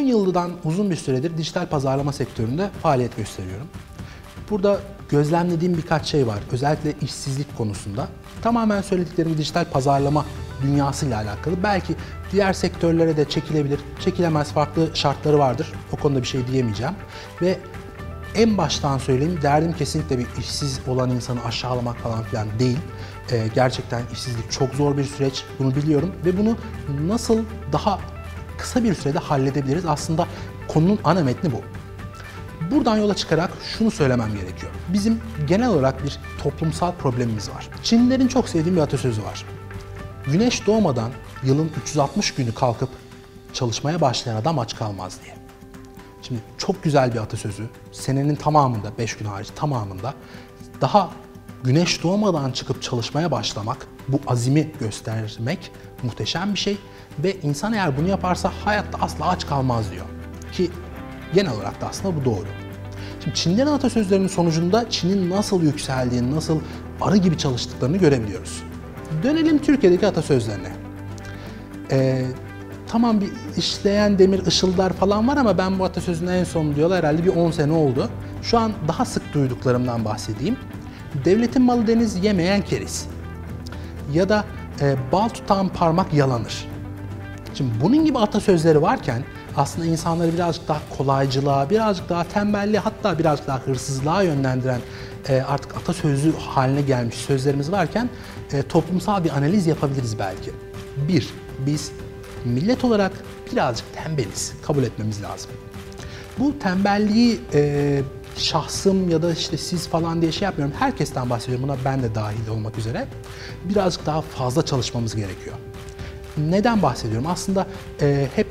10 yıldan uzun bir süredir dijital pazarlama sektöründe faaliyet gösteriyorum. Burada gözlemlediğim birkaç şey var. Özellikle işsizlik konusunda. Tamamen söylediklerim dijital pazarlama dünyasıyla alakalı. Belki diğer sektörlere de çekilebilir. Çekilemez farklı şartları vardır. O konuda bir şey diyemeyeceğim. Ve en baştan söyleyeyim derdim kesinlikle bir işsiz olan insanı aşağılamak falan filan değil. Ee, gerçekten işsizlik çok zor bir süreç. Bunu biliyorum ve bunu nasıl daha kısa bir sürede halledebiliriz? Aslında konunun ana metni bu. Buradan yola çıkarak şunu söylemem gerekiyor. Bizim genel olarak bir toplumsal problemimiz var. Çinlilerin çok sevdiğim bir atasözü var. Güneş doğmadan yılın 360 günü kalkıp çalışmaya başlayan adam aç kalmaz diye. Şimdi çok güzel bir atasözü. Senenin tamamında, 5 gün hariç tamamında daha güneş doğmadan çıkıp çalışmaya başlamak, bu azimi göstermek muhteşem bir şey. Ve insan eğer bunu yaparsa hayatta asla aç kalmaz diyor. Ki genel olarak da aslında bu doğru. Şimdi Çinlerin atasözlerinin sonucunda Çin'in nasıl yükseldiğini, nasıl arı gibi çalıştıklarını görebiliyoruz. Dönelim Türkiye'deki atasözlerine. Ee, tamam bir işleyen demir ışıldar falan var ama ben bu atasözünü en son diyorlar herhalde bir 10 sene oldu. Şu an daha sık duyduklarımdan bahsedeyim. Devletin malı deniz yemeyen keriz. Ya da e, bal tutan parmak yalanır. Şimdi bunun gibi atasözleri varken aslında insanları birazcık daha kolaycılığa, birazcık daha tembelliğe hatta birazcık daha hırsızlığa yönlendiren e, artık atasözü haline gelmiş sözlerimiz varken e, toplumsal bir analiz yapabiliriz belki. Bir, biz millet olarak birazcık tembeliz. Kabul etmemiz lazım. Bu tembelliği e, şahsım ya da işte siz falan diye şey yapmıyorum. Herkesten bahsediyorum. Buna ben de dahil olmak üzere. Birazcık daha fazla çalışmamız gerekiyor. Neden bahsediyorum? Aslında e, hep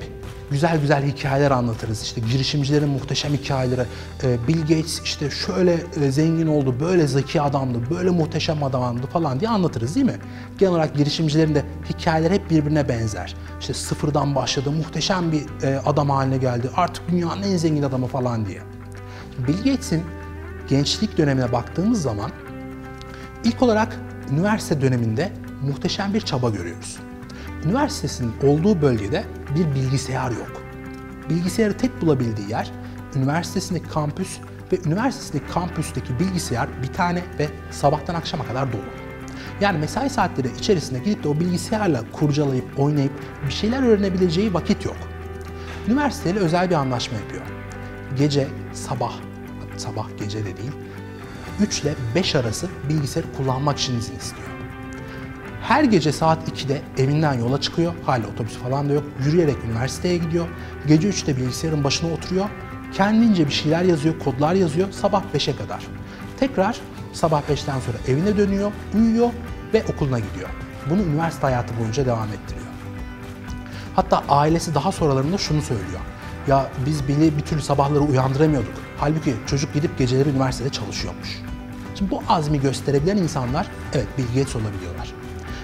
güzel güzel hikayeler anlatırız. İşte girişimcilerin muhteşem hikayeleri. E, Bill Gates işte şöyle e, zengin oldu, böyle zeki adamdı, böyle muhteşem adamdı falan diye anlatırız değil mi? Genel olarak girişimcilerin de hikayeler hep birbirine benzer. İşte sıfırdan başladı, muhteşem bir e, adam haline geldi. Artık dünyanın en zengin adamı falan diye. Bill Gates'in gençlik dönemine baktığımız zaman ilk olarak üniversite döneminde muhteşem bir çaba görüyoruz. Üniversitesinin olduğu bölgede bir bilgisayar yok. Bilgisayarı tek bulabildiği yer üniversitesindeki kampüs ve üniversitesindeki kampüsteki bilgisayar bir tane ve sabahtan akşama kadar dolu. Yani mesai saatleri içerisinde gidip de o bilgisayarla kurcalayıp, oynayıp bir şeyler öğrenebileceği vakit yok. Üniversiteyle özel bir anlaşma yapıyor. Gece, sabah, sabah gece de değil, 3 ile 5 arası bilgisayarı kullanmak için izin istiyor. Her gece saat 2'de evinden yola çıkıyor. Hala otobüs falan da yok. Yürüyerek üniversiteye gidiyor. Gece 3'te bilgisayarın başına oturuyor. Kendince bir şeyler yazıyor, kodlar yazıyor sabah 5'e kadar. Tekrar sabah 5'ten sonra evine dönüyor, uyuyor ve okuluna gidiyor. Bunu üniversite hayatı boyunca devam ettiriyor. Hatta ailesi daha sonralarında şunu söylüyor. Ya biz beni bir türlü sabahları uyandıramıyorduk. Halbuki çocuk gidip geceleri üniversitede çalışıyormuş. Şimdi bu azmi gösterebilen insanlar evet Bill Gates olabiliyorlar.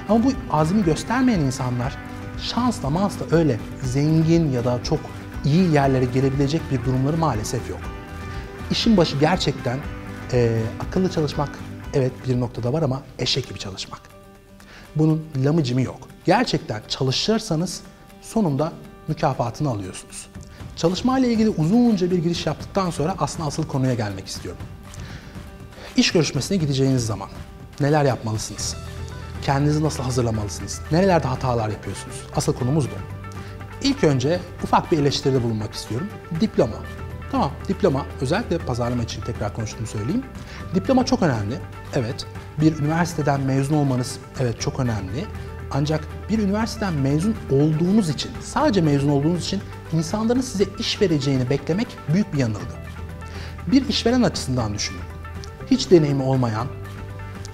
Ama bu azmi göstermeyen insanlar şansla mansla öyle zengin ya da çok iyi yerlere gelebilecek bir durumları maalesef yok. İşin başı gerçekten e, akıllı çalışmak evet bir noktada var ama eşek gibi çalışmak. Bunun lamıcımı yok. Gerçekten çalışırsanız sonunda mükafatını alıyorsunuz. Çalışma ile ilgili uzunca bir giriş yaptıktan sonra aslında asıl konuya gelmek istiyorum. İş görüşmesine gideceğiniz zaman neler yapmalısınız? Kendinizi nasıl hazırlamalısınız? Nerelerde hatalar yapıyorsunuz? Asıl konumuz bu. İlk önce ufak bir eleştiride bulunmak istiyorum. Diploma. Tamam, diploma özellikle pazarlama için tekrar konuştuğumu söyleyeyim. Diploma çok önemli. Evet, bir üniversiteden mezun olmanız evet çok önemli. Ancak bir üniversiteden mezun olduğunuz için, sadece mezun olduğunuz için insanların size iş vereceğini beklemek büyük bir yanılgı. Bir işveren açısından düşünün. Hiç deneyimi olmayan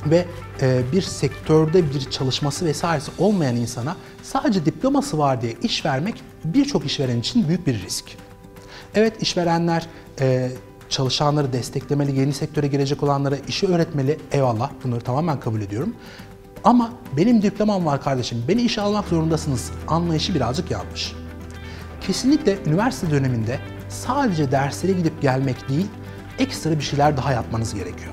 ve e, bir sektörde bir çalışması vesairesi olmayan insana sadece diploması var diye iş vermek birçok işveren için büyük bir risk. Evet işverenler e, çalışanları desteklemeli, yeni sektöre girecek olanlara işi öğretmeli. Eyvallah bunları tamamen kabul ediyorum. Ama benim diplomam var kardeşim, beni işe almak zorundasınız anlayışı birazcık yanlış. Kesinlikle üniversite döneminde sadece derslere gidip gelmek değil, ekstra bir şeyler daha yapmanız gerekiyor.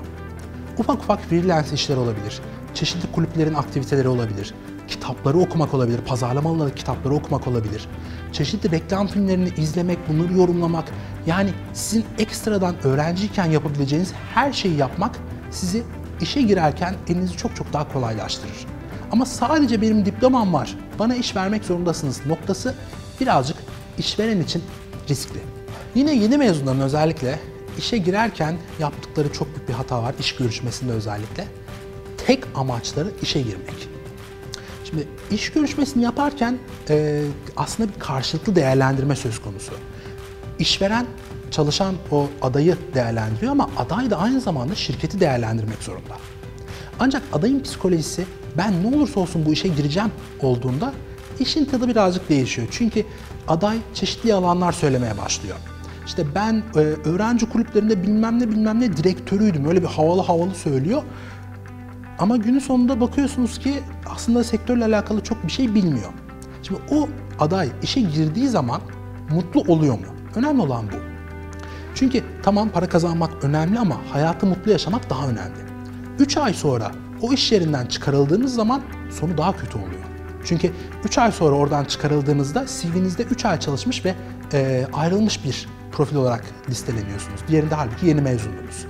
Ufak ufak freelance işler olabilir, çeşitli kulüplerin aktiviteleri olabilir, kitapları okumak olabilir, pazarlamalı kitapları okumak olabilir. Çeşitli reklam filmlerini izlemek, bunları yorumlamak. Yani sizin ekstradan öğrenciyken yapabileceğiniz her şeyi yapmak sizi işe girerken elinizi çok çok daha kolaylaştırır. Ama sadece benim diplomam var, bana iş vermek zorundasınız noktası birazcık işveren için riskli. Yine yeni mezunların özellikle işe girerken yaptıkları çok büyük bir hata var, iş görüşmesinde özellikle. Tek amaçları işe girmek. Şimdi iş görüşmesini yaparken e, aslında bir karşılıklı değerlendirme söz konusu. İşveren çalışan o adayı değerlendiriyor ama aday da aynı zamanda şirketi değerlendirmek zorunda. Ancak adayın psikolojisi ben ne olursa olsun bu işe gireceğim olduğunda işin tadı birazcık değişiyor. Çünkü aday çeşitli alanlar söylemeye başlıyor. İşte ben e, öğrenci kulüplerinde bilmem ne bilmem ne direktörüydüm. Öyle bir havalı havalı söylüyor. Ama günün sonunda bakıyorsunuz ki aslında sektörle alakalı çok bir şey bilmiyor. Şimdi o aday işe girdiği zaman mutlu oluyor mu? Önemli olan bu. Çünkü tamam para kazanmak önemli ama hayatı mutlu yaşamak daha önemli. 3 ay sonra o iş yerinden çıkarıldığınız zaman sonu daha kötü oluyor. Çünkü 3 ay sonra oradan çıkarıldığınızda CV'nizde 3 ay çalışmış ve e, ayrılmış bir profil olarak listeleniyorsunuz. Diğerinde halbuki yeni mezundunuz.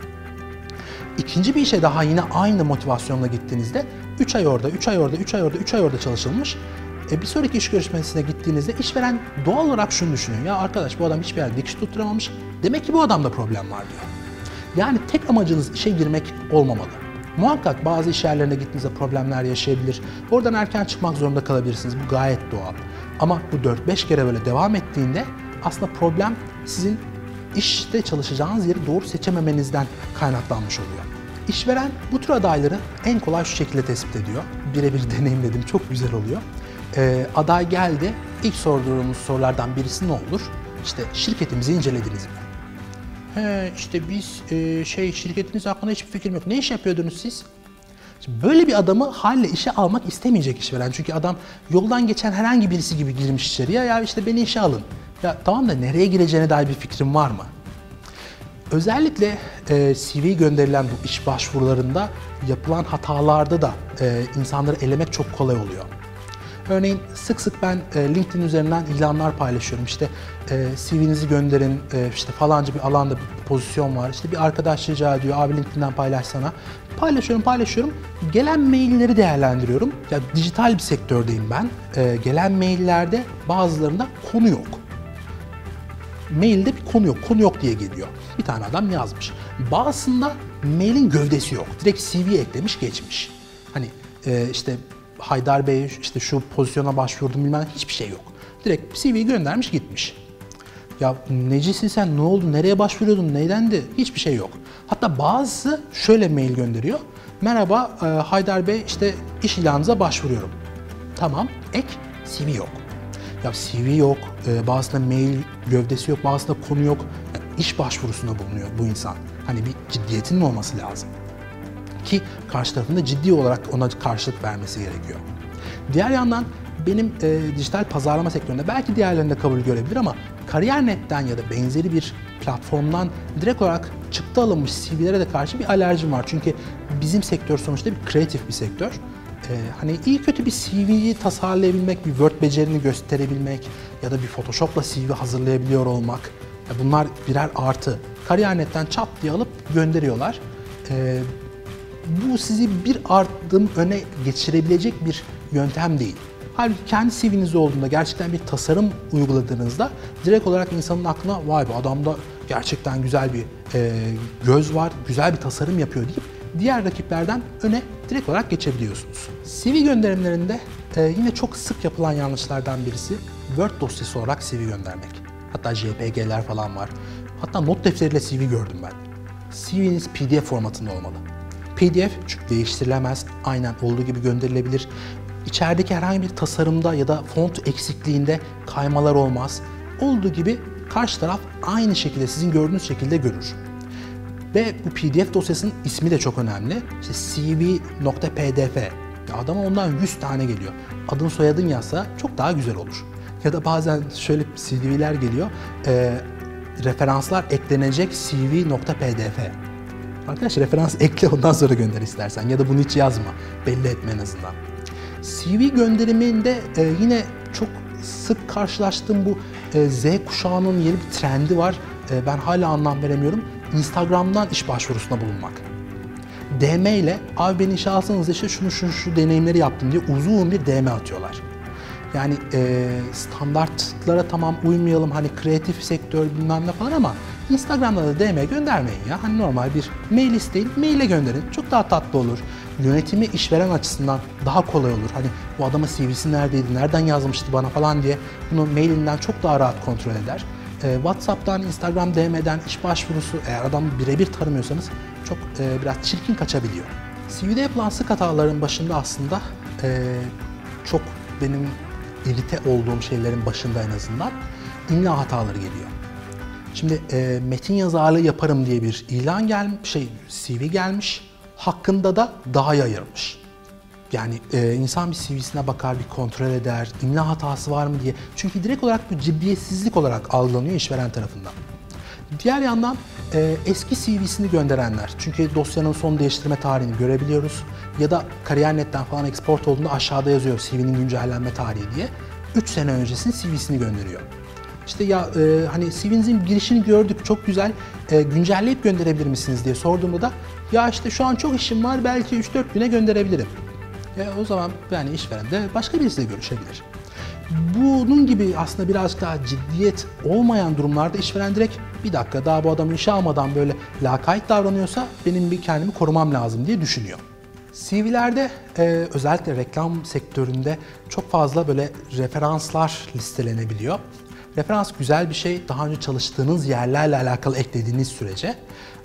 İkinci bir işe daha yine aynı motivasyonla gittiğinizde 3 ay orada, 3 ay orada, 3 ay orada, 3 ay orada çalışılmış. E bir sonraki iş görüşmesine gittiğinizde işveren doğal olarak şunu düşünüyor. Ya arkadaş bu adam hiçbir yerde dikiş tutturamamış. Demek ki bu adamda problem var diyor. Yani tek amacınız işe girmek olmamalı. Muhakkak bazı iş yerlerine gittiğinizde problemler yaşayabilir. Oradan erken çıkmak zorunda kalabilirsiniz. Bu gayet doğal. Ama bu 4-5 kere böyle devam ettiğinde aslında problem sizin işte çalışacağınız yeri doğru seçememenizden kaynaklanmış oluyor. İşveren bu tür adayları en kolay şu şekilde tespit ediyor. Birebir deneyimledim, çok güzel oluyor. Ee, aday geldi, ilk sorduğumuz sorulardan birisi ne olur? İşte şirketimizi incelediniz mi? He, işte biz e, şey şirketiniz hakkında hiçbir fikrim yok. Ne iş yapıyordunuz siz? Şimdi böyle bir adamı halle işe almak istemeyecek işveren. Çünkü adam yoldan geçen herhangi birisi gibi girmiş içeriye. Ya işte beni işe alın. Ya tamam da nereye gireceğine dair bir fikrin var mı? Özellikle e, CV gönderilen bu iş başvurularında yapılan hatalarda da e, insanları elemek çok kolay oluyor. Örneğin sık sık ben e, LinkedIn üzerinden ilanlar paylaşıyorum. İşte e, CV'nizi gönderin, e, işte falanca bir alanda bir pozisyon var. İşte bir arkadaş rica ediyor, abi LinkedIn'den paylaşsana. Paylaşıyorum, paylaşıyorum. Gelen mailleri değerlendiriyorum. Ya dijital bir sektördeyim ben. E, gelen maillerde bazılarında konu yok mailde bir konu yok, konu yok diye geliyor. Bir tane adam yazmış. Bazısında mailin gövdesi yok. Direkt CV eklemiş geçmiş. Hani işte Haydar Bey işte şu pozisyona başvurdum bilmem hiçbir şey yok. Direkt CV'yi göndermiş gitmiş. Ya necisin sen ne oldu nereye başvuruyordun neydendi hiçbir şey yok. Hatta bazısı şöyle mail gönderiyor. Merhaba e, Haydar Bey işte iş ilanınıza başvuruyorum. Tamam ek CV yok. Ya CV yok, e, bazısında mail gövdesi yok, bazısında konu yok. Yani iş başvurusunda bulunuyor bu insan. Hani bir ciddiyetin mi olması lazım? Ki karşı tarafında ciddi olarak ona karşılık vermesi gerekiyor. Diğer yandan benim e, dijital pazarlama sektöründe belki diğerlerinde kabul görebilir ama Kariyer.net'ten ya da benzeri bir platformdan direkt olarak çıktı alınmış CV'lere de karşı bir alerjim var. Çünkü bizim sektör sonuçta bir kreatif bir sektör e, hani iyi kötü bir CV'yi tasarlayabilmek, bir Word becerini gösterebilmek ya da bir Photoshop'la CV hazırlayabiliyor olmak bunlar birer artı. Kariyer.net'ten çat diye alıp gönderiyorlar. E, bu sizi bir adım öne geçirebilecek bir yöntem değil. Halbuki kendi CV'niz olduğunda gerçekten bir tasarım uyguladığınızda direkt olarak insanın aklına vay bu adamda gerçekten güzel bir e, göz var, güzel bir tasarım yapıyor deyip diğer rakiplerden öne direkt olarak geçebiliyorsunuz. CV gönderimlerinde e, yine çok sık yapılan yanlışlardan birisi Word dosyası olarak CV göndermek. Hatta JPG'ler falan var. Hatta not defteriyle CV gördüm ben. CV'niz PDF formatında olmalı. PDF çünkü değiştirilemez, aynen olduğu gibi gönderilebilir. İçerideki herhangi bir tasarımda ya da font eksikliğinde kaymalar olmaz. Olduğu gibi karşı taraf aynı şekilde sizin gördüğünüz şekilde görür. Ve bu PDF dosyasının ismi de çok önemli. İşte cv.pdf. Adama ondan 100 tane geliyor. Adın soyadın yazsa çok daha güzel olur. Ya da bazen şöyle CV'ler geliyor. E, referanslar eklenecek cv.pdf. Arkadaş referans ekle ondan sonra gönder istersen ya da bunu hiç yazma. Belli etme en azından. CV gönderiminde e, yine çok sık karşılaştığım bu e, Z kuşağının yeni bir trendi var. E, ben hala anlam veremiyorum. Instagram'dan iş başvurusunda bulunmak. DM ile abi beni işe alsanız işte şunu şu şu deneyimleri yaptım diye uzun bir DM atıyorlar. Yani e, standartlara tamam uymayalım hani kreatif sektör bilmem ne falan ama Instagram'da da DM göndermeyin ya. Hani normal bir mail isteyin, maile gönderin. Çok daha tatlı olur. Yönetimi işveren açısından daha kolay olur. Hani bu adama CV'si neredeydi, nereden yazmıştı bana falan diye bunu mailinden çok daha rahat kontrol eder. E, WhatsApp'tan, Instagram DM'den iş başvurusu eğer adamı birebir tanımıyorsanız çok e, biraz çirkin kaçabiliyor. CV'de yapılan sık hataların başında aslında e, çok benim irite olduğum şeylerin başında en azından imla hataları geliyor. Şimdi e, metin yazarlığı yaparım diye bir ilan gelmiş, şey CV gelmiş. Hakkında da daha yayılmış. Yani e, insan bir CV'sine bakar, bir kontrol eder, imla hatası var mı diye. Çünkü direkt olarak bu ciddiyetsizlik olarak algılanıyor işveren tarafından. Diğer yandan e, eski CV'sini gönderenler. Çünkü dosyanın son değiştirme tarihini görebiliyoruz. Ya da Kariyer.net'ten falan export olduğunda aşağıda yazıyor CV'nin güncellenme tarihi diye. 3 sene öncesinin CV'sini gönderiyor. İşte ya e, hani CV'nizin girişini gördük çok güzel e, güncelleyip gönderebilir misiniz diye sorduğumda da ya işte şu an çok işim var belki 3-4 güne gönderebilirim. E, o zaman yani işveren de başka birisiyle görüşebilir. Bunun gibi aslında birazcık daha ciddiyet olmayan durumlarda işveren direkt bir dakika daha bu adamı işe almadan böyle lakayt davranıyorsa benim bir kendimi korumam lazım diye düşünüyor. CV'lerde e, özellikle reklam sektöründe çok fazla böyle referanslar listelenebiliyor. Referans güzel bir şey. Daha önce çalıştığınız yerlerle alakalı eklediğiniz sürece.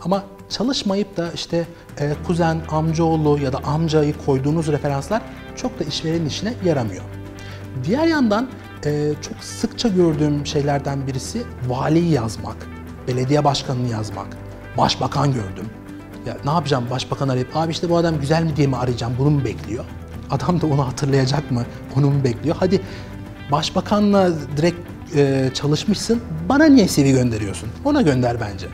Ama çalışmayıp da işte e, kuzen, amcaoğlu ya da amcayı koyduğunuz referanslar çok da işverenin işine yaramıyor. Diğer yandan e, çok sıkça gördüğüm şeylerden birisi valiyi yazmak, belediye başkanını yazmak, başbakan gördüm. Ya ne yapacağım başbakan arayıp abi işte bu adam güzel mi diye mi arayacağım bunu mu bekliyor? Adam da onu hatırlayacak mı? Onu mu bekliyor? Hadi başbakanla direkt e, çalışmışsın. Bana niye CV gönderiyorsun? Ona gönder bence.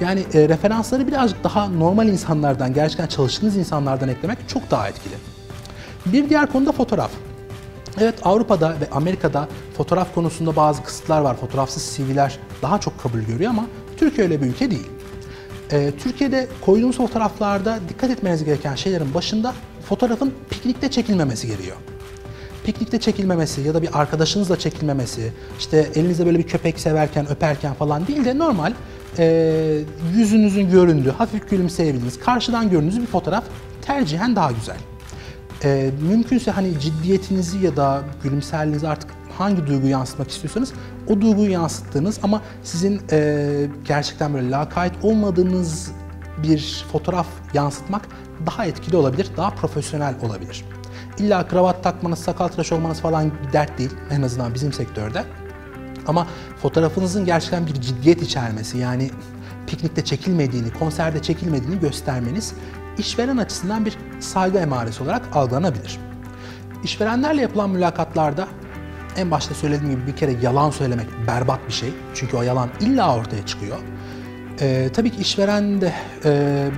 Yani e, referansları birazcık daha normal insanlardan, gerçekten çalıştığınız insanlardan eklemek çok daha etkili. Bir diğer konu da fotoğraf. Evet Avrupa'da ve Amerika'da fotoğraf konusunda bazı kısıtlar var. Fotoğrafsız CV'ler daha çok kabul görüyor ama Türkiye öyle bir ülke değil. Ee, Türkiye'de koyduğunuz fotoğraflarda dikkat etmeniz gereken şeylerin başında fotoğrafın piknikte çekilmemesi gerekiyor. Piknikte çekilmemesi ya da bir arkadaşınızla çekilmemesi, işte elinizde böyle bir köpek severken, öperken falan değil de normal e, yüzünüzün göründüğü, hafif gülümseyebildiğiniz, karşıdan gördüğünüz bir fotoğraf tercihen daha güzel. E, mümkünse hani ciddiyetinizi ya da gülümserliğinizi artık hangi duyguyu yansıtmak istiyorsanız o duyguyu yansıttığınız ama sizin e, gerçekten böyle lakayt olmadığınız bir fotoğraf yansıtmak daha etkili olabilir, daha profesyonel olabilir. İlla kravat takmanız, sakal tıraş olmanız falan bir dert değil en azından bizim sektörde. Ama fotoğrafınızın gerçekten bir ciddiyet içermesi yani piknikte çekilmediğini, konserde çekilmediğini göstermeniz işveren açısından bir saygı emaresi olarak algılanabilir. İşverenlerle yapılan mülakatlarda en başta söylediğim gibi bir kere yalan söylemek berbat bir şey. Çünkü o yalan illa ortaya çıkıyor. Ee, tabii ki işveren de e,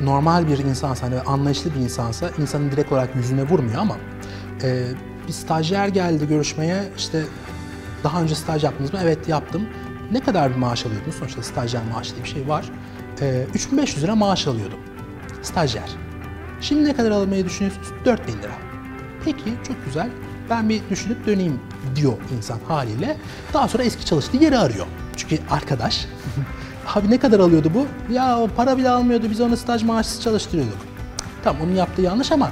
normal bir insansa, hani anlayışlı bir insansa insanın direkt olarak yüzüne vurmuyor ama e, bir stajyer geldi görüşmeye işte daha önce staj yaptınız mı? Evet yaptım. Ne kadar bir maaş alıyordunuz? Sonuçta stajyer maaşı diye bir şey var. E, 3500 lira maaş alıyordum. Stajyer. Şimdi ne kadar almayı düşünüyorsunuz? 4000 lira. Peki çok güzel. Ben bir düşünüp döneyim diyor insan haliyle. Daha sonra eski çalıştığı yeri arıyor. Çünkü arkadaş. Abi ne kadar alıyordu bu? Ya para bile almıyordu. Biz onu staj maaşsız çalıştırıyorduk. Tamam onun yaptığı yanlış ama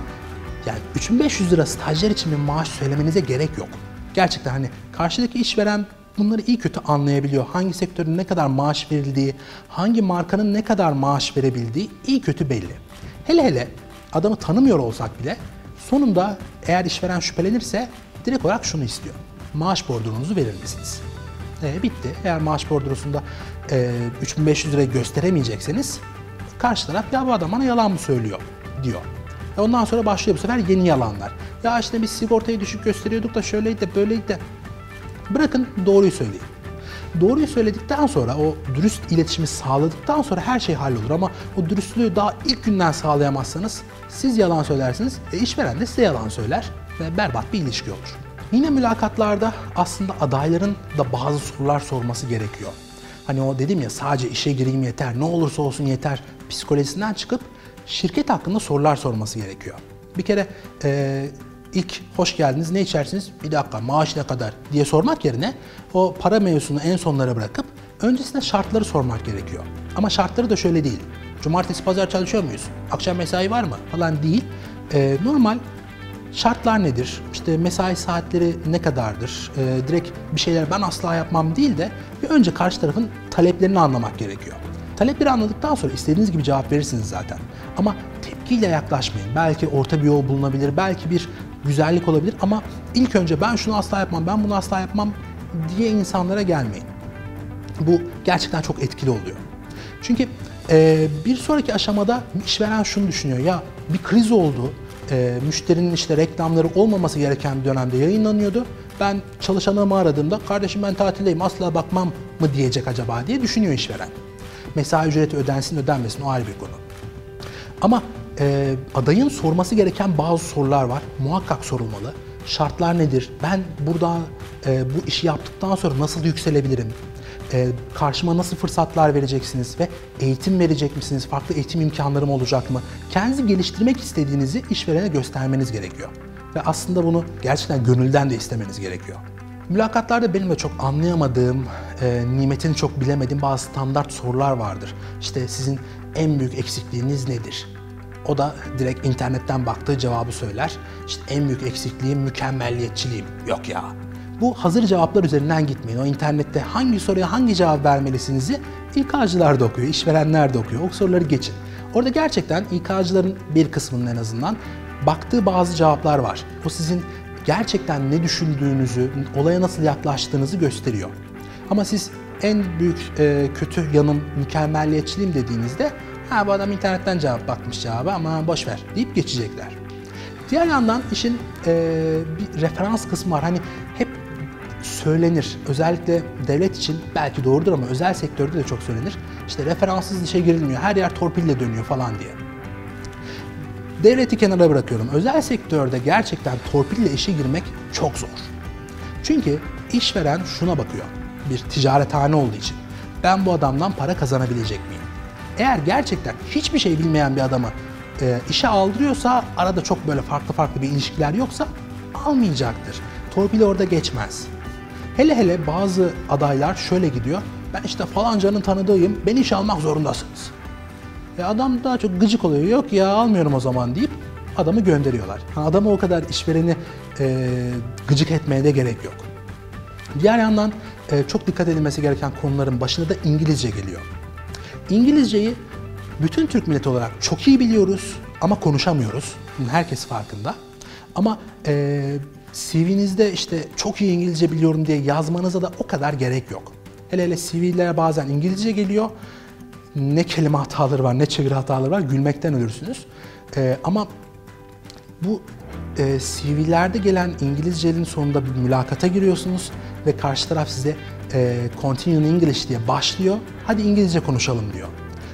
yani 3500 lira stajyer için bir maaş söylemenize gerek yok. Gerçekten hani karşıdaki işveren bunları iyi kötü anlayabiliyor. Hangi sektörün ne kadar maaş verildiği, hangi markanın ne kadar maaş verebildiği iyi kötü belli. Hele hele adamı tanımıyor olsak bile sonunda eğer işveren şüphelenirse direkt olarak şunu istiyor. Maaş bordronunuzu verir misiniz? E, bitti. Eğer maaş bordrosunda e, 3500 lirayı gösteremeyecekseniz karşı taraf ya bu adam bana yalan mı söylüyor diyor. E ondan sonra başlıyor bu sefer yeni yalanlar. Ya işte biz sigortayı düşük gösteriyorduk da şöyleydi de böyleydi de. Bırakın doğruyu söyleyin. Doğruyu söyledikten sonra, o dürüst iletişimi sağladıktan sonra her şey hallolur. Ama o dürüstlüğü daha ilk günden sağlayamazsanız siz yalan söylersiniz, e işveren de size yalan söyler. ve berbat bir ilişki olur. Yine mülakatlarda aslında adayların da bazı sorular sorması gerekiyor. Hani o dedim ya sadece işe gireyim yeter, ne olursa olsun yeter psikolojisinden çıkıp şirket hakkında sorular sorması gerekiyor. Bir kere e, ilk hoş geldiniz ne içersiniz? Bir dakika maaş ne kadar diye sormak yerine o para mevzusunu en sonlara bırakıp öncesinde şartları sormak gerekiyor. Ama şartları da şöyle değil. Cumartesi pazar çalışıyor muyuz? Akşam mesai var mı? Falan değil. E, normal şartlar nedir? İşte mesai saatleri ne kadardır? E, direkt bir şeyler ben asla yapmam değil de bir önce karşı tarafın taleplerini anlamak gerekiyor. Talepleri anladıktan sonra istediğiniz gibi cevap verirsiniz zaten. Ama tepkiyle yaklaşmayın. Belki orta bir yol bulunabilir, belki bir güzellik olabilir ama ilk önce ben şunu asla yapmam, ben bunu asla yapmam diye insanlara gelmeyin. Bu gerçekten çok etkili oluyor. Çünkü e, bir sonraki aşamada işveren şunu düşünüyor. Ya bir kriz oldu, e, müşterinin işte reklamları olmaması gereken dönemde yayınlanıyordu. Ben çalışanımı aradığımda kardeşim ben tatildeyim asla bakmam mı diyecek acaba diye düşünüyor işveren. Mesai ücreti ödensin ödenmesin o ayrı bir konu. Ama e, adayın sorması gereken bazı sorular var. Muhakkak sorulmalı. Şartlar nedir? Ben burada e, bu işi yaptıktan sonra nasıl yükselebilirim? E, karşıma nasıl fırsatlar vereceksiniz ve eğitim verecek misiniz? Farklı eğitim imkanlarım olacak mı? Kendinizi geliştirmek istediğinizi işverene göstermeniz gerekiyor. Ve aslında bunu gerçekten gönülden de istemeniz gerekiyor. Mülakatlarda benim de çok anlayamadığım, e, nimetini çok bilemediğim bazı standart sorular vardır. İşte sizin en büyük eksikliğiniz nedir? O da direkt internetten baktığı cevabı söyler. İşte en büyük eksikliğim mükemmelliyetçiliğim. Yok ya. Bu hazır cevaplar üzerinden gitmeyin. O internette hangi soruya hangi cevap vermelisinizi İK'cılar da okuyor, işverenler de okuyor. O soruları geçin. Orada gerçekten İK'cıların bir kısmının en azından baktığı bazı cevaplar var. O sizin gerçekten ne düşündüğünüzü, olaya nasıl yaklaştığınızı gösteriyor. Ama siz en büyük e, kötü yanım mükemmelliyetçiliğim dediğinizde ha bu adam internetten cevap bakmış cevaba ama boş ver deyip geçecekler. Diğer yandan işin e, bir referans kısmı var. Hani hep söylenir. Özellikle devlet için belki doğrudur ama özel sektörde de çok söylenir. İşte referanssız işe girilmiyor. Her yer torpille dönüyor falan diye. Devleti kenara bırakıyorum. Özel sektörde gerçekten torpille işe girmek çok zor. Çünkü işveren şuna bakıyor. Bir ticarethane olduğu için. Ben bu adamdan para kazanabilecek miyim? Eğer gerçekten hiçbir şey bilmeyen bir adamı e, işe aldırıyorsa, arada çok böyle farklı farklı bir ilişkiler yoksa almayacaktır. Torpil orada geçmez. Hele hele bazı adaylar şöyle gidiyor. Ben işte falancanın tanıdığıyım, beni iş almak zorundasınız. E adam daha çok gıcık oluyor. Yok ya almıyorum o zaman deyip adamı gönderiyorlar. Yani adamı o kadar işvereni e, gıcık etmeye de gerek yok. Diğer yandan e, çok dikkat edilmesi gereken konuların başında da İngilizce geliyor. İngilizceyi bütün Türk milleti olarak çok iyi biliyoruz ama konuşamıyoruz. Herkes farkında. Ama e, CV'nizde işte çok iyi İngilizce biliyorum diye yazmanıza da o kadar gerek yok. Hele hele CV'ler bazen İngilizce geliyor. Ne kelime hataları var, ne çeviri hataları var. Gülmekten ölürsünüz. E, ama bu e, CV'lerde gelen İngilizcenin sonunda bir mülakata giriyorsunuz ve karşı taraf size e, Continue in English diye başlıyor. Hadi İngilizce konuşalım diyor.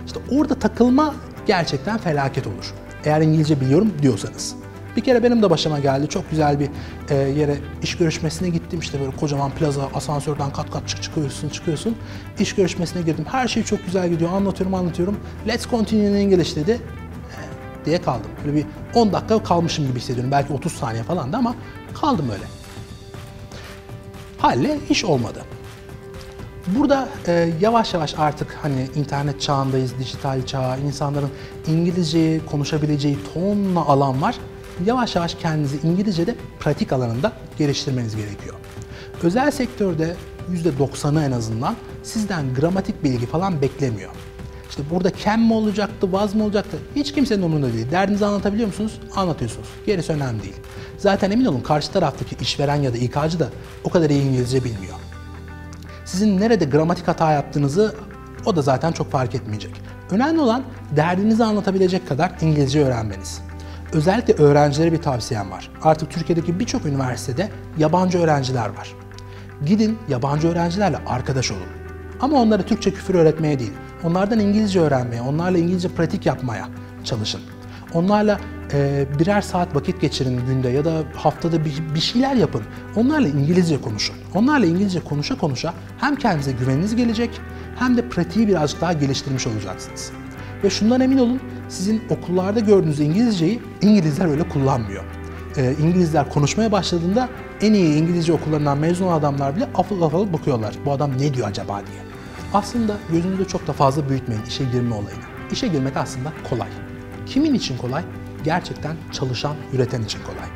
İşte orada takılma gerçekten felaket olur. Eğer İngilizce biliyorum diyorsanız. Bir kere benim de başıma geldi. Çok güzel bir e, yere iş görüşmesine gittim. İşte böyle kocaman plaza, asansörden kat kat çık çıkıyorsun, çıkıyorsun. İş görüşmesine girdim. Her şey çok güzel gidiyor. Anlatıyorum, anlatıyorum. Let's continue in English dedi. E, diye kaldım. Böyle bir 10 dakika kalmışım gibi hissediyorum. Belki 30 saniye falan da ama kaldım öyle. Halle iş olmadı. Burada e, yavaş yavaş artık hani internet çağındayız, dijital çağ, insanların İngilizceyi konuşabileceği tonla alan var. Yavaş yavaş kendinizi İngilizce'de pratik alanında geliştirmeniz gerekiyor. Özel sektörde %90'ı en azından sizden gramatik bilgi falan beklemiyor. İşte burada kem mi olacaktı, vaz mı olacaktı? Hiç kimsenin umurunda değil. Derdinizi anlatabiliyor musunuz? Anlatıyorsunuz. Gerisi önemli değil. Zaten emin olun karşı taraftaki işveren ya da İK'cı da o kadar iyi İngilizce bilmiyor. Sizin nerede gramatik hata yaptığınızı o da zaten çok fark etmeyecek. Önemli olan derdinizi anlatabilecek kadar İngilizce öğrenmeniz. Özellikle öğrencilere bir tavsiyem var. Artık Türkiye'deki birçok üniversitede yabancı öğrenciler var. Gidin yabancı öğrencilerle arkadaş olun. Ama onlara Türkçe küfür öğretmeye değil, onlardan İngilizce öğrenmeye, onlarla İngilizce pratik yapmaya çalışın. Onlarla e, birer saat vakit geçirin günde ya da haftada bir, bir şeyler yapın. Onlarla İngilizce konuşun. Onlarla İngilizce konuşa konuşa hem kendinize güveniniz gelecek hem de pratiği birazcık daha geliştirmiş olacaksınız. Ve şundan emin olun, sizin okullarda gördüğünüz İngilizceyi İngilizler öyle kullanmıyor. Ee, İngilizler konuşmaya başladığında en iyi İngilizce okullarından mezun adamlar bile afıl afıl bakıyorlar. Bu adam ne diyor acaba diye. Aslında gözünüzde çok da fazla büyütmeyin işe girme olayını. İşe girmek aslında kolay. Kimin için kolay? Gerçekten çalışan, üreten için kolay.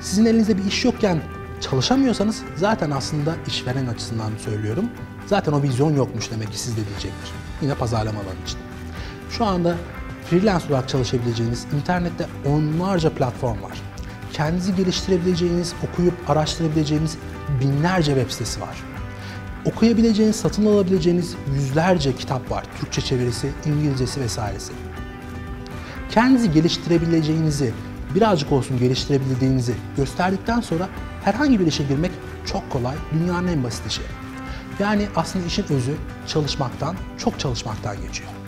Sizin elinizde bir iş yokken çalışamıyorsanız zaten aslında işveren açısından söylüyorum. Zaten o vizyon yokmuş demek ki sizde diyecektir. Yine pazarlama alanı için. Şu anda freelance olarak çalışabileceğiniz internette onlarca platform var. Kendinizi geliştirebileceğiniz, okuyup araştırabileceğiniz binlerce web sitesi var. Okuyabileceğiniz, satın alabileceğiniz yüzlerce kitap var. Türkçe çevirisi, İngilizcesi vesairesi. Kendinizi geliştirebileceğinizi, birazcık olsun geliştirebildiğinizi gösterdikten sonra herhangi bir işe girmek çok kolay, dünyanın en basit işi. Yani aslında işin özü çalışmaktan, çok çalışmaktan geçiyor.